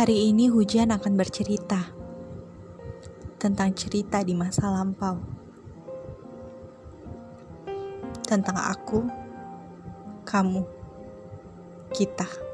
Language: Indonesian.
Hari ini hujan akan bercerita tentang cerita di masa lampau. Tentang aku, kamu, kita.